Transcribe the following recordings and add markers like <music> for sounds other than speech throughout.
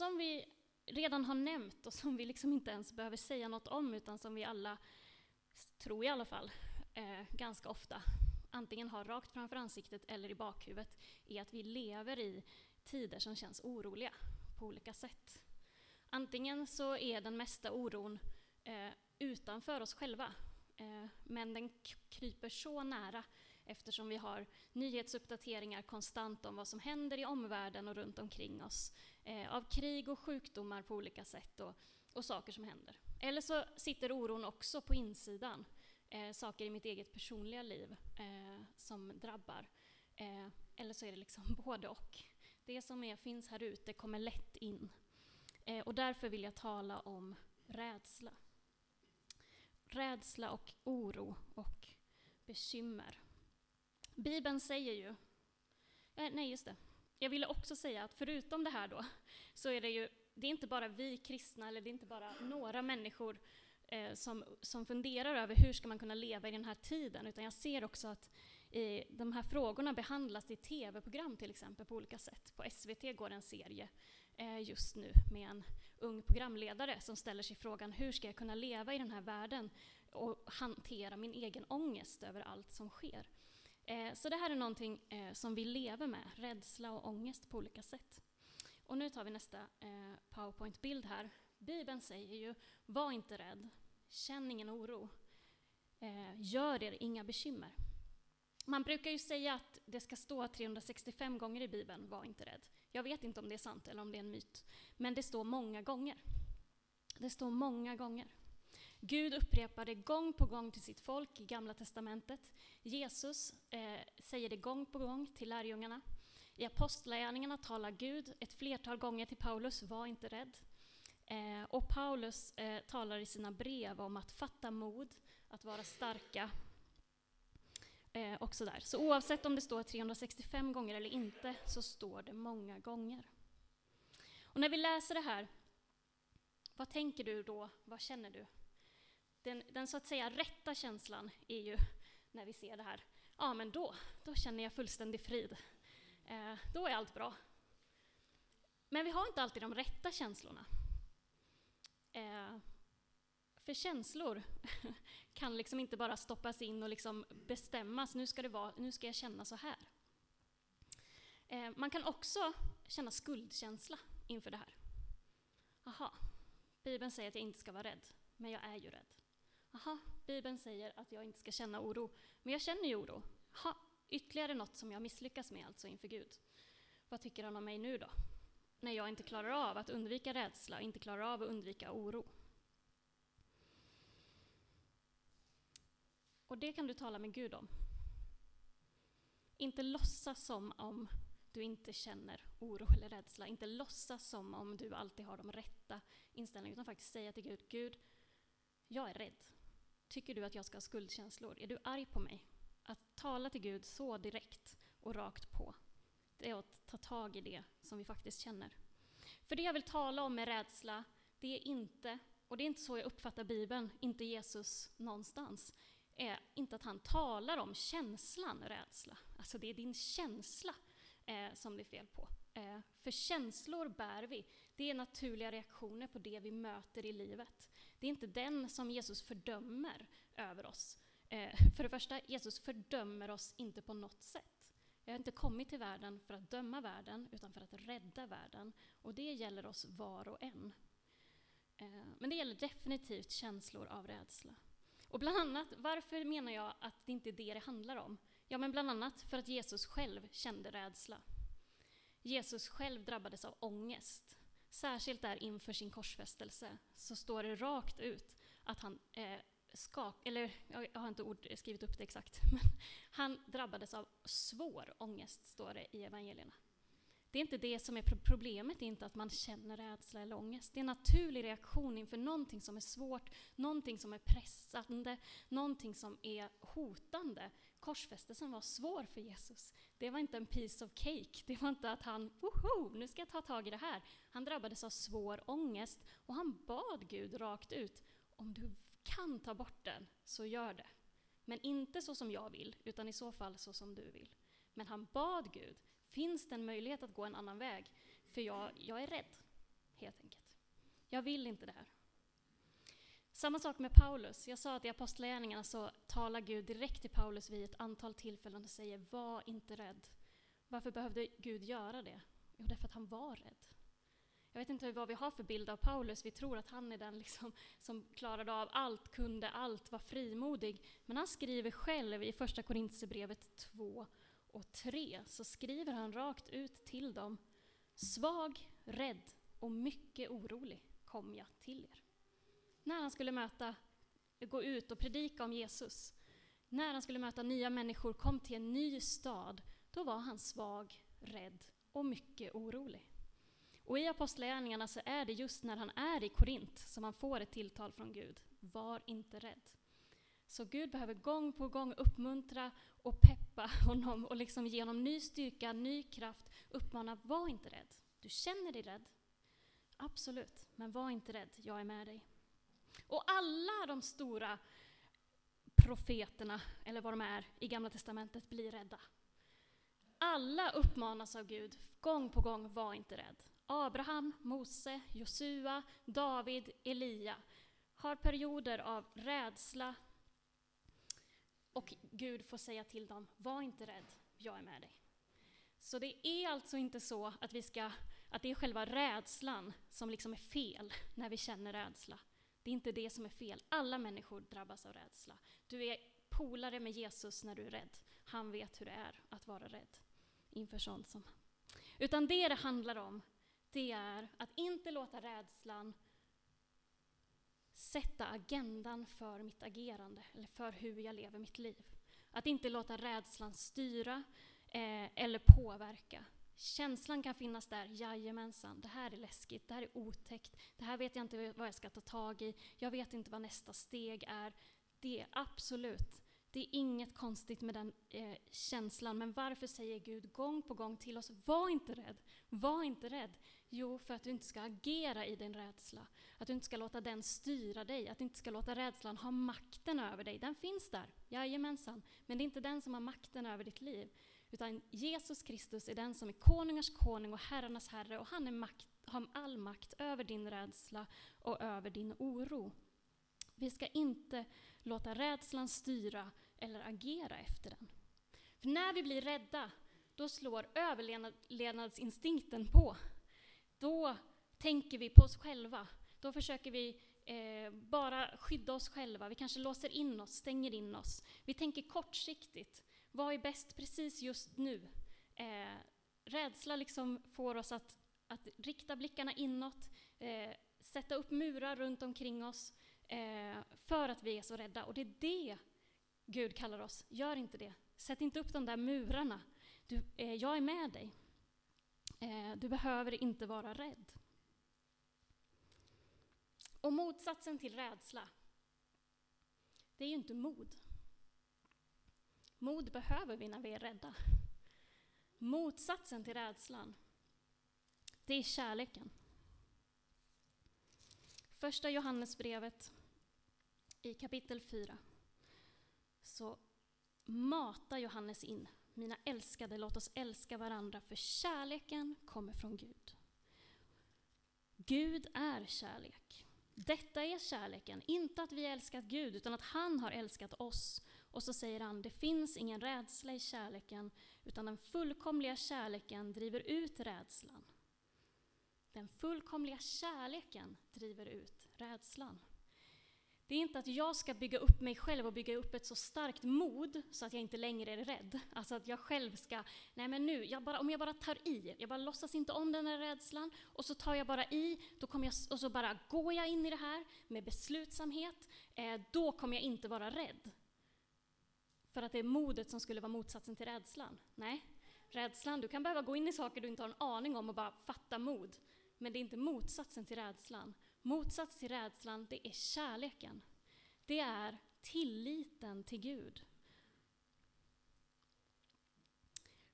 som vi redan har nämnt och som vi liksom inte ens behöver säga något om, utan som vi alla, tror i alla fall, eh, ganska ofta antingen har rakt framför ansiktet eller i bakhuvudet, är att vi lever i tider som känns oroliga på olika sätt. Antingen så är den mesta oron eh, utanför oss själva, eh, men den kryper så nära eftersom vi har nyhetsuppdateringar konstant om vad som händer i omvärlden och runt omkring oss. Eh, av krig och sjukdomar på olika sätt och, och, saker som händer. Eller så sitter oron också på insidan. Eh, saker i mitt eget personliga liv eh, som drabbar. Eh, eller så är det liksom <laughs> både och. Det som är, finns här ute kommer lätt in. Eh, och därför vill jag tala om rädsla. Rädsla och oro och bekymmer. Bibeln säger ju, eh, nej just det, jag ville också säga att förutom det här då, så är det ju, det är inte bara vi kristna, eller det är inte bara några människor eh, som, som funderar över hur ska man kunna leva i den här tiden, utan jag ser också att i, de här frågorna behandlas i tv-program till exempel på olika sätt. På SVT går en serie eh, just nu med en ung programledare som ställer sig frågan hur ska jag kunna leva i den här världen och hantera min egen ångest över allt som sker. Eh, så det här är någonting eh, som vi lever med, rädsla och ångest på olika sätt. Och nu tar vi nästa eh, powerpoint-bild här. Bibeln säger ju, var inte rädd, känn ingen oro, eh, gör er inga bekymmer. Man brukar ju säga att det ska stå 365 gånger i Bibeln, var inte rädd. Jag vet inte om det är sant eller om det är en myt, men det står många gånger. Det står många gånger. Gud upprepar det gång på gång till sitt folk i Gamla Testamentet. Jesus eh, säger det gång på gång till lärjungarna. I Apostlagärningarna talar Gud ett flertal gånger till Paulus, var inte rädd. Eh, och Paulus eh, talar i sina brev om att fatta mod, att vara starka. Eh, och sådär. Så oavsett om det står 365 gånger eller inte, så står det många gånger. Och när vi läser det här, vad tänker du då? Vad känner du? Den, den, så att säga rätta känslan är ju när vi ser det här, ja men då, då känner jag fullständig frid. Eh, då är allt bra. Men vi har inte alltid de rätta känslorna. Eh, för känslor <laughs> kan liksom inte bara stoppas in och liksom bestämmas, nu ska, det vara, nu ska jag känna så här. Eh, man kan också känna skuldkänsla inför det här. Aha, Bibeln säger att jag inte ska vara rädd, men jag är ju rädd. Aha, Bibeln säger att jag inte ska känna oro, men jag känner ju oro. Aha, ytterligare något som jag misslyckas med alltså inför Gud. Vad tycker han om mig nu då? När jag inte klarar av att undvika rädsla, inte klarar av att undvika oro. Och det kan du tala med Gud om. Inte låtsas som om du inte känner oro eller rädsla. Inte låtsas som om du alltid har de rätta inställningarna, utan faktiskt säga till Gud, Gud, jag är rädd. Tycker du att jag ska ha skuldkänslor? Är du arg på mig? Att tala till Gud så direkt och rakt på, det är att ta tag i det som vi faktiskt känner. För det jag vill tala om med rädsla, det är inte, och det är inte så jag uppfattar Bibeln, inte Jesus någonstans, är inte att han talar om känslan rädsla. Alltså det är din känsla eh, som det är fel på. Eh, för känslor bär vi. Det är naturliga reaktioner på det vi möter i livet. Det är inte den som Jesus fördömer över oss. Eh, för det första, Jesus fördömer oss inte på något sätt. Jag har inte kommit till världen för att döma världen, utan för att rädda världen. Och det gäller oss var och en. Eh, men det gäller definitivt känslor av rädsla. Och bland annat, varför menar jag att det inte är det det handlar om? Ja, men bland annat för att Jesus själv kände rädsla. Jesus själv drabbades av ångest. Särskilt där inför sin korsfästelse så står det rakt ut att han eh, skak, eller jag har inte ord, skrivit upp det exakt, <laughs> men han drabbades av svår ångest, står det i evangelierna. Det är inte det som är problemet, det är inte att man känner rädsla eller ångest. Det är en naturlig reaktion inför någonting som är svårt, någonting som är pressande, någonting som är hotande. Korsfästelsen var svår för Jesus. Det var inte en piece of cake, det var inte att han, woho, nu ska jag ta tag i det här. Han drabbades av svår ångest och han bad Gud rakt ut, om du kan ta bort den, så gör det. Men inte så som jag vill, utan i så fall så som du vill. Men han bad Gud, finns det en möjlighet att gå en annan väg? För jag, jag är rädd. helt enkelt. Jag vill inte det här. Samma sak med Paulus. Jag sa att i Apostlagärningarna så talar Gud direkt till Paulus vid ett antal tillfällen och säger var inte rädd. Varför behövde Gud göra det? Jo, därför att han var rädd. Jag vet inte vad vi har för bild av Paulus. Vi tror att han är den liksom som klarade av allt, kunde allt, var frimodig. Men han skriver själv i Första Korintierbrevet 2 och 3, så skriver han rakt ut till dem. Svag, rädd och mycket orolig kom jag till er. När han skulle möta, gå ut och predika om Jesus, när han skulle möta nya människor, kom till en ny stad, då var han svag, rädd och mycket orolig. Och i Apostlagärningarna så är det just när han är i Korint som han får ett tilltal från Gud. Var inte rädd. Så Gud behöver gång på gång uppmuntra och peppa honom och liksom ge honom ny styrka, ny kraft, uppmana, var inte rädd. Du känner dig rädd. Absolut, men var inte rädd, jag är med dig. Och alla de stora profeterna, eller vad de är, i Gamla Testamentet blir rädda. Alla uppmanas av Gud, gång på gång, var inte rädd. Abraham, Mose, Josua, David, Elia har perioder av rädsla och Gud får säga till dem, var inte rädd, jag är med dig. Så det är alltså inte så att, vi ska, att det är själva rädslan som liksom är fel när vi känner rädsla. Det är inte det som är fel. Alla människor drabbas av rädsla. Du är polare med Jesus när du är rädd. Han vet hur det är att vara rädd inför sånt som... Utan det det handlar om, det är att inte låta rädslan sätta agendan för mitt agerande, eller för hur jag lever mitt liv. Att inte låta rädslan styra eh, eller påverka. Känslan kan finnas där, jajamensan, det här är läskigt, det här är otäckt, det här vet jag inte vad jag ska ta tag i, jag vet inte vad nästa steg är. Det är absolut, det är inget konstigt med den eh, känslan, men varför säger Gud gång på gång till oss, var inte rädd, var inte rädd. Jo, för att du inte ska agera i din rädsla. Att du inte ska låta den styra dig, att du inte ska låta rädslan ha makten över dig. Den finns där, jajamensan, men det är inte den som har makten över ditt liv. Utan Jesus Kristus är den som är konungars konung och herrarnas herre och han är makt, har all makt över din rädsla och över din oro. Vi ska inte låta rädslan styra eller agera efter den. För när vi blir rädda, då slår överlevnadsinstinkten på. Då tänker vi på oss själva. Då försöker vi eh, bara skydda oss själva. Vi kanske låser in oss, stänger in oss. Vi tänker kortsiktigt. Vad är bäst precis just nu? Eh, rädsla liksom får oss att, att rikta blickarna inåt, eh, sätta upp murar runt omkring oss eh, för att vi är så rädda. Och det är det Gud kallar oss. Gör inte det. Sätt inte upp de där murarna. Du, eh, jag är med dig. Eh, du behöver inte vara rädd. Och motsatsen till rädsla, det är ju inte mod. Mod behöver vi när vi är rädda. Motsatsen till rädslan, det är kärleken. Första Johannesbrevet i kapitel 4 så matar Johannes in mina älskade, låt oss älska varandra, för kärleken kommer från Gud. Gud är kärlek. Detta är kärleken, inte att vi älskat Gud, utan att han har älskat oss. Och så säger han, det finns ingen rädsla i kärleken, utan den fullkomliga kärleken driver ut rädslan. Den fullkomliga kärleken driver ut rädslan. Det är inte att jag ska bygga upp mig själv och bygga upp ett så starkt mod så att jag inte längre är rädd. Alltså att jag själv ska, nej men nu, jag bara, om jag bara tar i, jag bara låtsas inte om den här rädslan och så tar jag bara i, då kommer jag, och så bara går jag in i det här med beslutsamhet, eh, då kommer jag inte vara rädd. För att det är modet som skulle vara motsatsen till rädslan. Nej, rädslan, du kan behöva gå in i saker du inte har en aning om och bara fatta mod. Men det är inte motsatsen till rädslan. Motsats till rädslan, det är kärleken. Det är tilliten till Gud.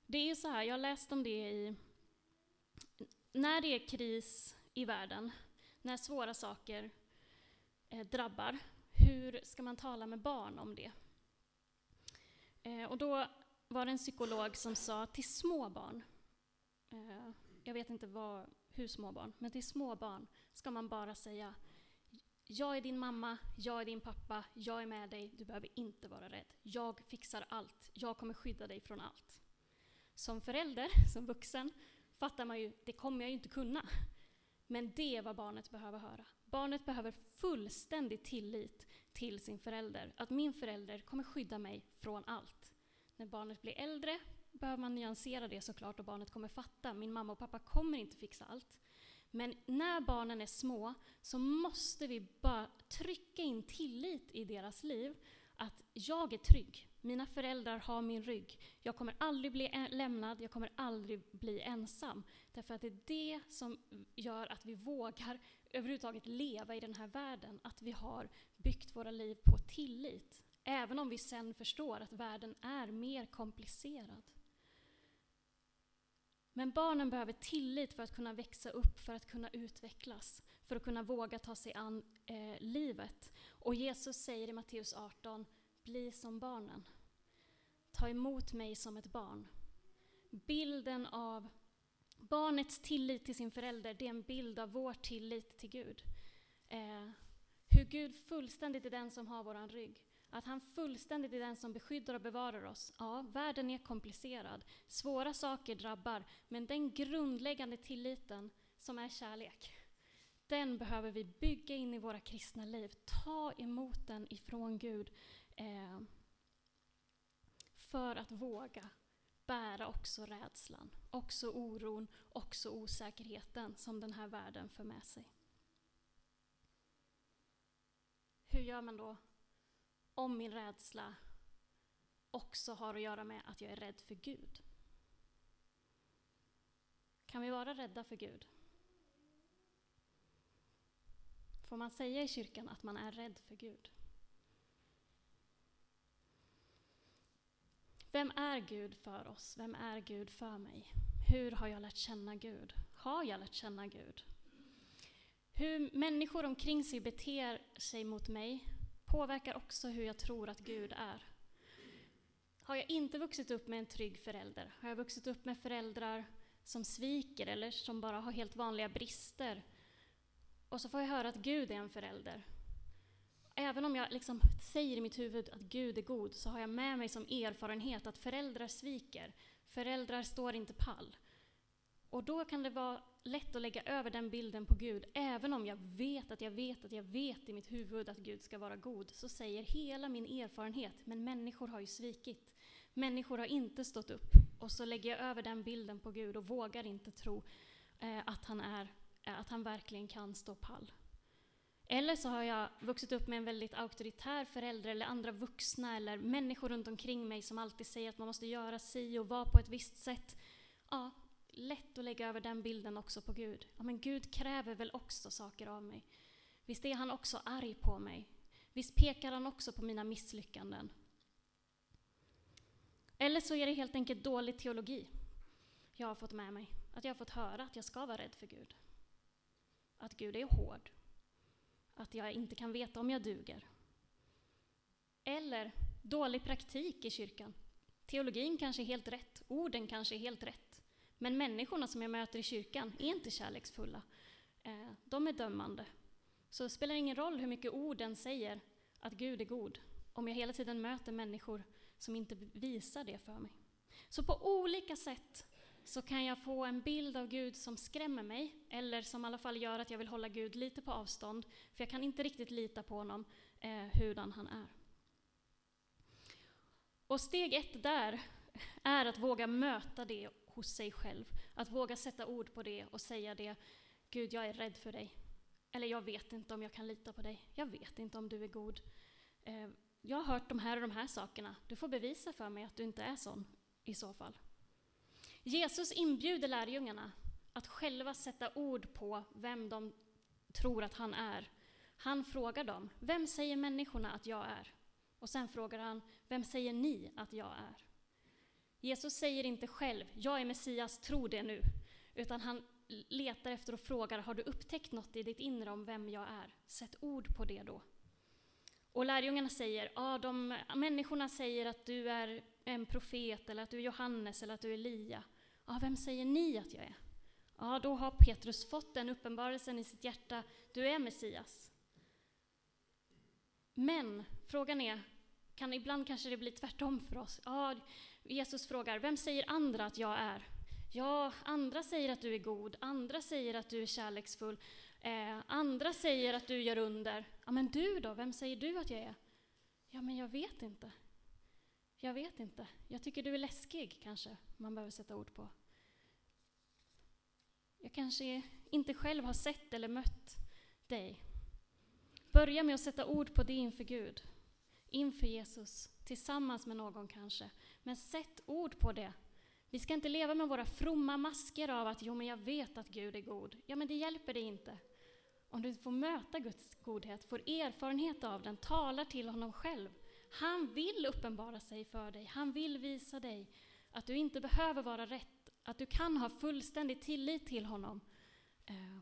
Det är ju så här, jag har läst om det i... När det är kris i världen, när svåra saker eh, drabbar, hur ska man tala med barn om det? Eh, och då var det en psykolog som sa till små barn, eh, jag vet inte vad, hur små barn, men till små barn ska man bara säga jag är din mamma, jag är din pappa, jag är med dig, du behöver inte vara rädd. Jag fixar allt, jag kommer skydda dig från allt. Som förälder, som vuxen, fattar man ju, det kommer jag ju inte kunna. Men det är vad barnet behöver höra. Barnet behöver fullständig tillit till sin förälder. Att min förälder kommer skydda mig från allt. När barnet blir äldre behöver man nyansera det såklart och barnet kommer fatta. Min mamma och pappa kommer inte fixa allt. Men när barnen är små så måste vi bara trycka in tillit i deras liv. Att jag är trygg, mina föräldrar har min rygg. Jag kommer aldrig bli lämnad, jag kommer aldrig bli ensam. Därför att det är det som gör att vi vågar överhuvudtaget leva i den här världen. Att vi har byggt våra liv på tillit. Även om vi sen förstår att världen är mer komplicerad. Men barnen behöver tillit för att kunna växa upp, för att kunna utvecklas, för att kunna våga ta sig an eh, livet. Och Jesus säger i Matteus 18, bli som barnen. Ta emot mig som ett barn. Bilden av barnets tillit till sin förälder, det är en bild av vår tillit till Gud. Eh, hur Gud fullständigt är den som har våran rygg. Att han fullständigt är den som beskyddar och bevarar oss. Ja, världen är komplicerad. Svåra saker drabbar. Men den grundläggande tilliten som är kärlek, den behöver vi bygga in i våra kristna liv. Ta emot den ifrån Gud. Eh, för att våga bära också rädslan, också oron, också osäkerheten som den här världen för med sig. Hur gör man då om min rädsla också har att göra med att jag är rädd för Gud? Kan vi vara rädda för Gud? Får man säga i kyrkan att man är rädd för Gud? Vem är Gud för oss? Vem är Gud för mig? Hur har jag lärt känna Gud? Har jag lärt känna Gud? Hur människor omkring sig beter sig mot mig påverkar också hur jag tror att Gud är. Har jag inte vuxit upp med en trygg förälder? Har jag vuxit upp med föräldrar som sviker eller som bara har helt vanliga brister? Och så får jag höra att Gud är en förälder även om jag liksom säger i mitt huvud att Gud är god, så har jag med mig som erfarenhet att föräldrar sviker. Föräldrar står inte pall. Och då kan det vara lätt att lägga över den bilden på Gud. Även om jag vet att jag vet att jag vet i mitt huvud att Gud ska vara god, så säger hela min erfarenhet, men människor har ju svikit. Människor har inte stått upp. Och så lägger jag över den bilden på Gud och vågar inte tro eh, att, han är, eh, att han verkligen kan stå pall. Eller så har jag vuxit upp med en väldigt auktoritär förälder eller andra vuxna eller människor runt omkring mig som alltid säger att man måste göra si och vara på ett visst sätt. Ja, lätt att lägga över den bilden också på Gud. Ja, men Gud kräver väl också saker av mig. Visst är han också arg på mig? Visst pekar han också på mina misslyckanden? Eller så är det helt enkelt dålig teologi jag har fått med mig. Att jag har fått höra att jag ska vara rädd för Gud. Att Gud är hård att jag inte kan veta om jag duger. Eller dålig praktik i kyrkan. Teologin kanske är helt rätt, orden kanske är helt rätt. Men människorna som jag möter i kyrkan är inte kärleksfulla. Eh, de är dömande. Så det spelar ingen roll hur mycket orden säger att Gud är god, om jag hela tiden möter människor som inte visar det för mig. Så på olika sätt så kan jag få en bild av Gud som skrämmer mig, eller som i alla fall gör att jag vill hålla Gud lite på avstånd, för jag kan inte riktigt lita på honom, eh, hurdan han är. Och steg ett där är att våga möta det hos sig själv. Att våga sätta ord på det och säga det, Gud jag är rädd för dig. Eller jag vet inte om jag kan lita på dig. Jag vet inte om du är god. Eh, jag har hört de här och de här sakerna. Du får bevisa för mig att du inte är sån i så fall. Jesus inbjuder lärjungarna att själva sätta ord på vem de tror att han är. Han frågar dem, vem säger människorna att jag är? Och sen frågar han, vem säger ni att jag är? Jesus säger inte själv, jag är Messias, tro det nu. Utan han letar efter och frågar, har du upptäckt något i ditt inre om vem jag är? Sätt ord på det då. Och lärjungarna säger, ja, de, människorna säger att du är en profet, eller att du är Johannes, eller att du är Elia. Ja, vem säger ni att jag är? ja då har Petrus fått den uppenbarelsen i sitt hjärta, du är Messias. Men frågan är, kan ibland kanske det bli tvärtom för oss. Ja, Jesus frågar, vem säger andra att jag är? Ja, andra säger att du är god, andra säger att du är kärleksfull, eh, andra säger att du gör under. Ja, men du då, vem säger du att jag är? Ja, men jag vet inte. Jag vet inte. Jag tycker du är läskig, kanske man behöver sätta ord på. Jag kanske inte själv har sett eller mött dig. Börja med att sätta ord på det inför Gud, inför Jesus, tillsammans med någon kanske. Men sätt ord på det. Vi ska inte leva med våra fromma masker av att jo, men jag vet att Gud är god. Ja, men det hjälper dig inte. Om du får möta Guds godhet, får erfarenhet av den, talar till honom själv. Han vill uppenbara sig för dig. Han vill visa dig att du inte behöver vara rätt, att du kan ha fullständig tillit till honom. Eh,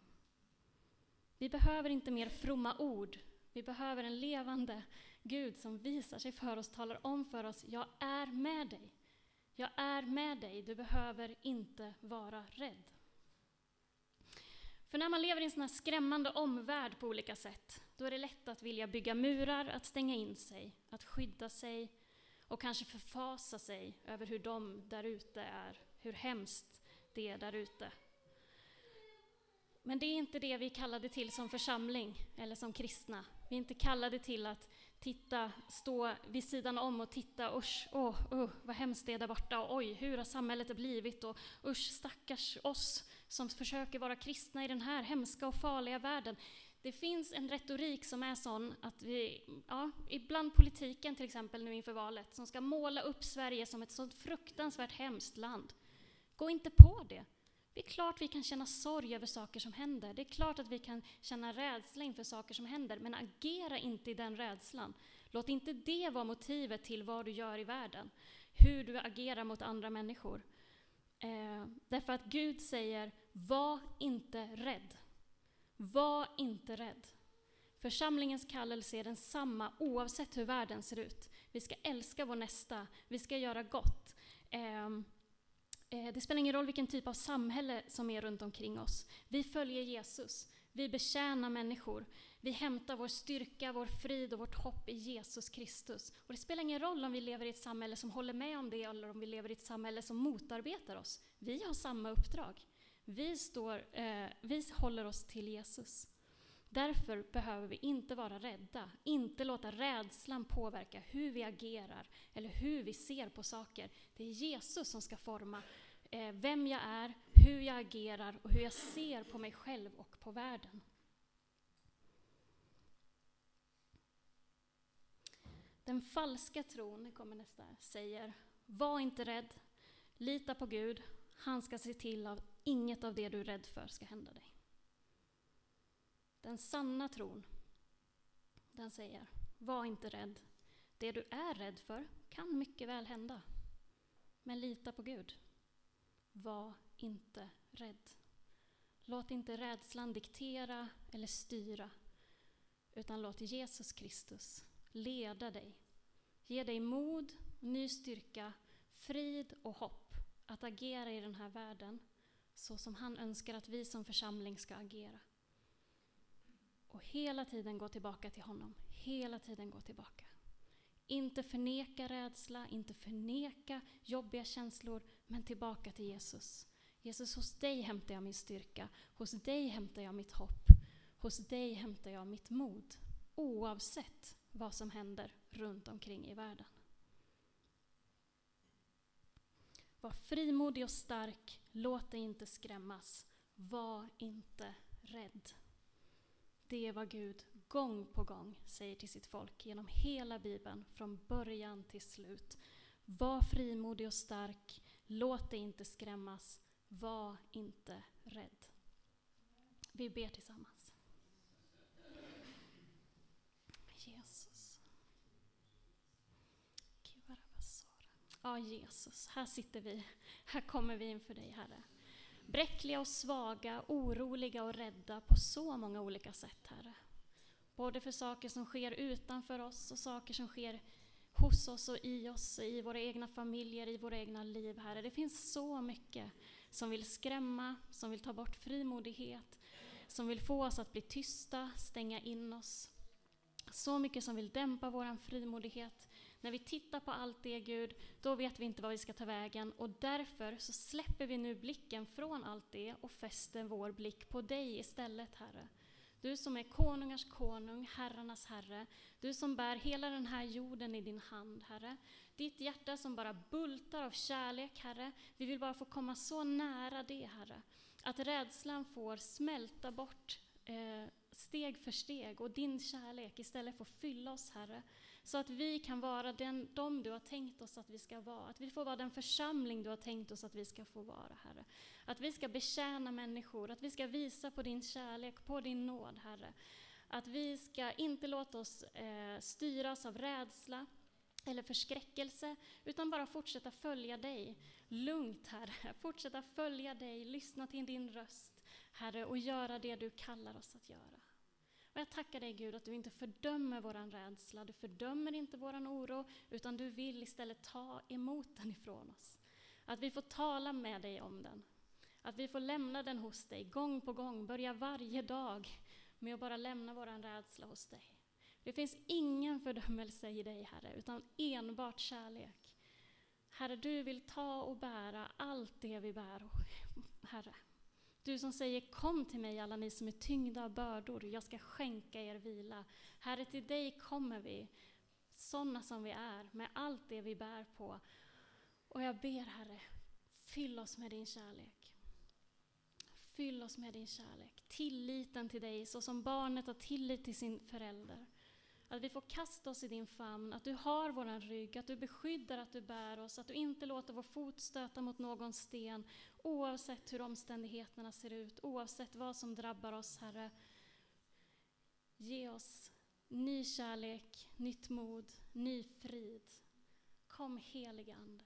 vi behöver inte mer fromma ord. Vi behöver en levande Gud som visar sig för oss, talar om för oss, jag är med dig. Jag är med dig, du behöver inte vara rädd. För när man lever i en sån här skrämmande omvärld på olika sätt, då är det lätt att vilja bygga murar, att stänga in sig, att skydda sig och kanske förfasa sig över hur de där ute är, hur hemskt det är där ute. Men det är inte det vi är kallade till som församling eller som kristna. Vi är inte kallade till att titta, stå vid sidan om och titta, usch, åh, oh, vad hemskt det är där borta, och oj, hur har samhället blivit, och usch, stackars oss som försöker vara kristna i den här hemska och farliga världen. Det finns en retorik som är sån att vi, ja, ibland politiken till exempel nu inför valet, som ska måla upp Sverige som ett sånt fruktansvärt hemskt land. Gå inte på det. Det är klart vi kan känna sorg över saker som händer. Det är klart att vi kan känna rädsla inför saker som händer, men agera inte i den rädslan. Låt inte det vara motivet till vad du gör i världen, hur du agerar mot andra människor. Eh, därför att Gud säger, var inte rädd. Var inte rädd. Församlingens kallelse är densamma oavsett hur världen ser ut. Vi ska älska vår nästa, vi ska göra gott. Eh, Eh, det spelar ingen roll vilken typ av samhälle som är runt omkring oss. Vi följer Jesus. Vi betjänar människor. Vi hämtar vår styrka, vår frid och vårt hopp i Jesus Kristus. Och det spelar ingen roll om vi lever i ett samhälle som håller med om det eller om vi lever i ett samhälle som motarbetar oss. Vi har samma uppdrag. Vi, står, eh, vi håller oss till Jesus. Därför behöver vi inte vara rädda, inte låta rädslan påverka hur vi agerar eller hur vi ser på saker. Det är Jesus som ska forma eh, vem jag är, hur jag agerar och hur jag ser på mig själv och på världen. Den falska tron, kommer nästa, säger var inte rädd, lita på Gud, han ska se till att inget av det du är rädd för ska hända dig. Den sanna tron, den säger, var inte rädd. Det du är rädd för kan mycket väl hända. Men lita på Gud. Var inte rädd. Låt inte rädslan diktera eller styra, utan låt Jesus Kristus leda dig. Ge dig mod, ny styrka, frid och hopp att agera i den här världen så som han önskar att vi som församling ska agera. Och hela tiden gå tillbaka till honom. Hela tiden gå tillbaka. Inte förneka rädsla, inte förneka jobbiga känslor, men tillbaka till Jesus. Jesus, hos dig hämtar jag min styrka. Hos dig hämtar jag mitt hopp. Hos dig hämtar jag mitt mod. Oavsett vad som händer runt omkring i världen. Var frimodig och stark. Låt dig inte skrämmas. Var inte rädd. Det är vad Gud gång på gång säger till sitt folk genom hela Bibeln, från början till slut. Var frimodig och stark, låt dig inte skrämmas, var inte rädd. Vi ber tillsammans. Jesus. Ja, Jesus, här sitter vi. Här kommer vi inför dig, Herre. Bräckliga och svaga, oroliga och rädda på så många olika sätt, Herre. Både för saker som sker utanför oss och saker som sker hos oss och i oss, i våra egna familjer, i våra egna liv, Herre. Det finns så mycket som vill skrämma, som vill ta bort frimodighet, som vill få oss att bli tysta, stänga in oss. Så mycket som vill dämpa vår frimodighet. När vi tittar på allt det, Gud, då vet vi inte vad vi ska ta vägen och därför så släpper vi nu blicken från allt det och fäster vår blick på dig istället, Herre. Du som är konungars konung, herrarnas herre. Du som bär hela den här jorden i din hand, Herre. Ditt hjärta som bara bultar av kärlek, Herre. Vi vill bara få komma så nära det, Herre. Att rädslan får smälta bort eh, steg för steg och din kärlek istället får fylla oss, Herre. Så att vi kan vara den, de du har tänkt oss att vi ska vara. Att vi får vara den församling du har tänkt oss att vi ska få vara, Herre. Att vi ska betjäna människor, att vi ska visa på din kärlek, på din nåd, Herre. Att vi ska inte låta oss eh, styras av rädsla eller förskräckelse, utan bara fortsätta följa dig. Lugnt, Herre. <laughs> Fortsätta följa dig, lyssna till din röst, Herre, och göra det du kallar oss att göra. Och jag tackar dig Gud att du inte fördömer våran rädsla, du fördömer inte våran oro, utan du vill istället ta emot den ifrån oss. Att vi får tala med dig om den. Att vi får lämna den hos dig gång på gång, börja varje dag med att bara lämna våran rädsla hos dig. Det finns ingen fördömelse i dig Herre, utan enbart kärlek. Herre, du vill ta och bära allt det vi bär, Herre. Du som säger kom till mig alla ni som är tyngda av bördor, jag ska skänka er vila. Herre, till dig kommer vi, sådana som vi är, med allt det vi bär på. Och jag ber Herre, fyll oss med din kärlek. Fyll oss med din kärlek, tilliten till dig så som barnet har tillit till sin förälder. Att vi får kasta oss i din famn, att du har våran rygg, att du beskyddar, att du bär oss, att du inte låter vår fot stöta mot någon sten, oavsett hur omständigheterna ser ut, oavsett vad som drabbar oss, Herre. Ge oss ny kärlek, nytt mod, ny frid. Kom helige Ande.